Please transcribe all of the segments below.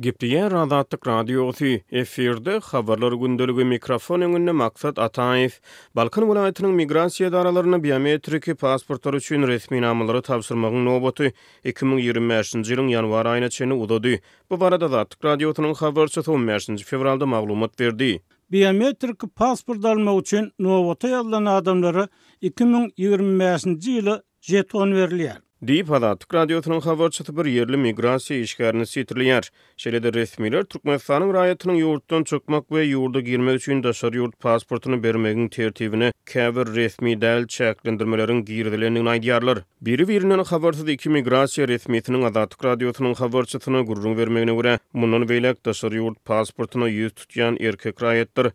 Gepleýär Azatlyk Radiosy, efirde Habarlar gündeligi, mikrofon öňünde Maksat Ataýew. Balkan welaýatynyň migrasiýa edaralarynda biometriki pasportlar üçin resminamalary tabşyrmagyň nobaty iki müň ýigrimi bäşinji ýylyň ýanwar aýyna çenli uzady. Bu barada Azatlyk Radiosynyň habarçysy on bäşinji fewralda maglumat berdi. Biometriki pasport almak üçin nobata ýazylan adamlara iki müň ýigrimi bäşinji ýyla žeton berilýär. Diýip, Azatlyk Radiosynyň habarçysy bir ýerli migrasiýa işgärini sitirleýär. Şeýle-de resmiler Türkmenistanyň raýatynyň ýurtdan çykmak we ýurda girmek üçin daşary ýurt pasportyny bermegiň tertibine käbir resmi däl çäklendirmeleriň girizilendigini aýdýarlar. Biri-birinden habarsyz iki migrasiýa resmisiniň Azatlyk Radiosynyň habarçysyna gürrüň bermegine görä, mundan beýläk daşary ýurt pasportyna ýüz tutýan erkek raýatlar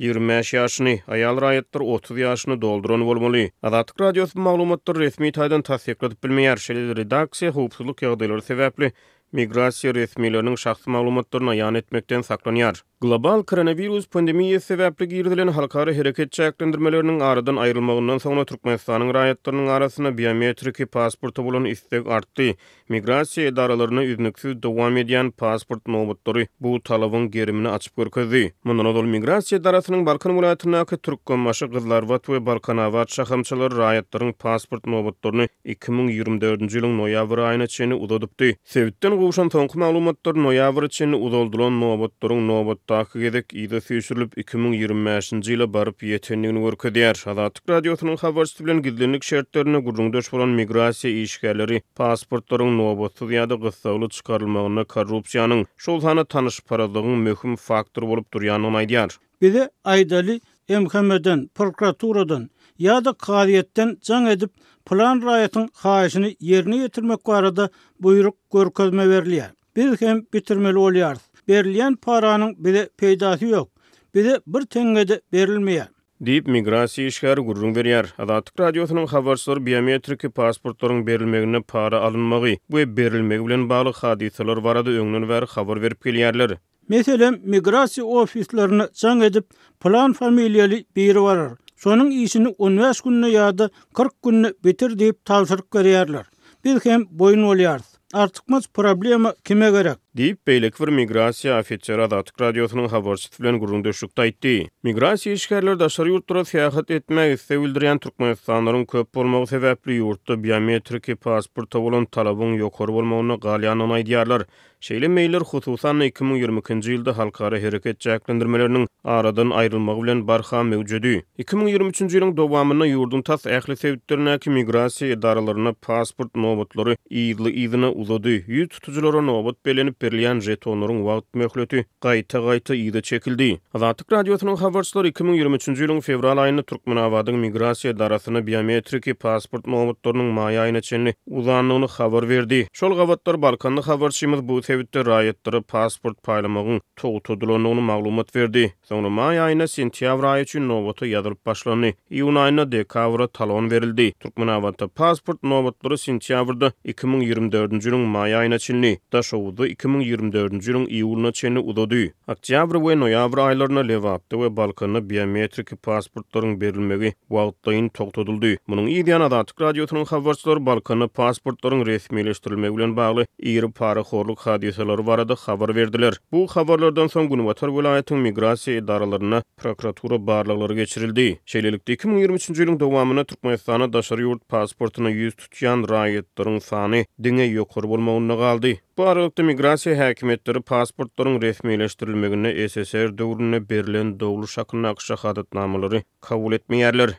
Ýigrimi bäş ýaşyny, aýal raýatlar otuz ýaşyny dolduran bolmaly. Azatlyk Radiosy bu maglumatlary resmi taýdan tassykladyp bilmeýär. Şeýle-de redaksiýa howpsuzlyk ýagdaýlary sebäpli migrasiýa resmileriniň şahsy maglumatlaryny aýan etmekden saklanýar. Global koronawirus pandemiýasy sebäpli girizilen halkara hereket çäklendirmeleriniň aradan aýrylmagyndan soňra Türkmenistanyň raýatlarynyň arasynda biometriki pasporta bolan isleg artdy. Migrasiýa edaralarynda üznüksiz dowam edýän pasport nobatlary bu talabyň gerimini açyp görkezdi. Mundan ozal Migrasiýa edarasynyň Balkan welaýatyndaky Türkmenbaşy, Gyzylarbat we Balkanabat şahamçalary raýatlaryň pasport nobatlaryny iki müň ýigrimi dördünji ýylyň noýabr aýyna çenli uzadypdy. Sebitden gowşan soňky maglumatlar noýabra çenli uzaldylan nobatlaryň nobatdaky gezek yza süýşürilip, iki müň ýigrimi bäşinji ýyla baryp ýetendigini görkezýär. Azatlyk Radiosynyň habarçysy. Şeýlelikde bilen gizlinlik şertlerinde gürrüňdeş bolan migrasiýa işgärleri pasportlaryň nobatsyz ýa-da gyssagly çykarylmagynda korrupsiýanyň, şol sanda tanyşparazlygyň möhüm faktor bolup durýandygyny aýdýar. Bize aýdaly, MHM-den, prokuraturadan ýa-da kazyýetden jaň edip, pylan raýatyň haýyşyny ýerine ýetirmek barada buýruk-görkezme berilýär. Biz hem bitirmeli bolýarys. Berilýän paranyň bize peýdasy ýok. Bize bir teňňe-de berilmeýär. Diýip, migrasiýa işgäri gürrüň berýär. Azatlyk Radiosynyň habarçylary biometriki pasportlaryň berilmeginde para alynmagy we berilmegi bilen bagly hadysalar barada öňden bäri habar berip gelýärler. Meselem, migrasiýa ofislerine jaň edip, pylan familiýaly biri barar, şonuň işini on bäş günde ýa-da kyrk günde bitir diýip tabşyryk berýärler. Biz hem boýun bolýarys. Artykmaç problema kime gerek? Diýip, beýleki bir migrasiýa ofiseri Azatlyk Radiosynyň habarçysy bilen gürrüňdeşlikde aýtdy. Migrasiýa işgärleri daşary ýurtlara syýahat etmäge isleg bildirýän türkmenistanlylaryň köp bolmagy sebäpli ýurtda biometriki pasporta bolan talabyň ýokary bolmagynda galýandygyny aýdýarlar. Şeýle meýiller, hususan-da, iki müň ýigrimi ikinji ýylda halkara hereket çäklendirmeleriniň aradan aýrylmagy bilen barha möwjedi. Iki müň ýigrimi üçünji ýylyň dowamynda ýurduň tas ähli sebitlerindäki migrasiýa edaralarynda pasport nobatlary yzly-yzyna uzady, ýüz tutujylara nobat bellenip berilýän žetonlaryň wagt möhleti, gaýta-gaýta yza çekildi. Azatlyk Radiosynyň habarçylary iki müň ýigrimi üçünji ýylyň fewral aýynda Türkmenabadyň migrasiýa edarasyna biometriki pasport nobatlarynyň maý aýyna çenli uzandygyny habar berdi. Şol gabatlar balkanly habarçymyz bu sebitde raýatlara pasport paýlamagyň togtadylandygyny maglumat berdi. Soňra maý aýynda sentýabr aýy üçin nobata ýazylyp başlandy. Iýun aýynda dekabra talon berildi. Türkmenabatda pasport nobatlary sentýabrda iki müň ýigrimi dördünji ýylyň maý aýyna çenli, Daşoguzda iki müň ýigrimi dördünji ýylyň iýulyna çenli uzady. Oktýabr we noýabr aýlarynda Lebapda we Balkanda biometriki pasportlaryň berilmegi wagtlaýyn togtadyldy. Munuň yz ýany Azatlyk Radiosynyň habarçylary Balkanda pasportlaryň resmileşdirilmegi bilen bagly iri parahorlyk hadysalary barada habar berdiler. Bu habarlardan soň günbatar welaýatyň migrasiýa edaralarynda prokuratura barlaglary geçirildi. Şeýlelikde, iki müň ýigrimi üçünji ýylyň dowamynda Türkmenistana daşary ýurt pasportyna ýüz tutýan raýatlaryň sany diňe ýokary bolmagynda galdy. Bu aralykda, migrasiýa häkimiýetleri pasportlaryň resmileşdirilmeginde SSR döwründe berlen dogluş hakyndaky şahadatnamalary kabul etmeýärler.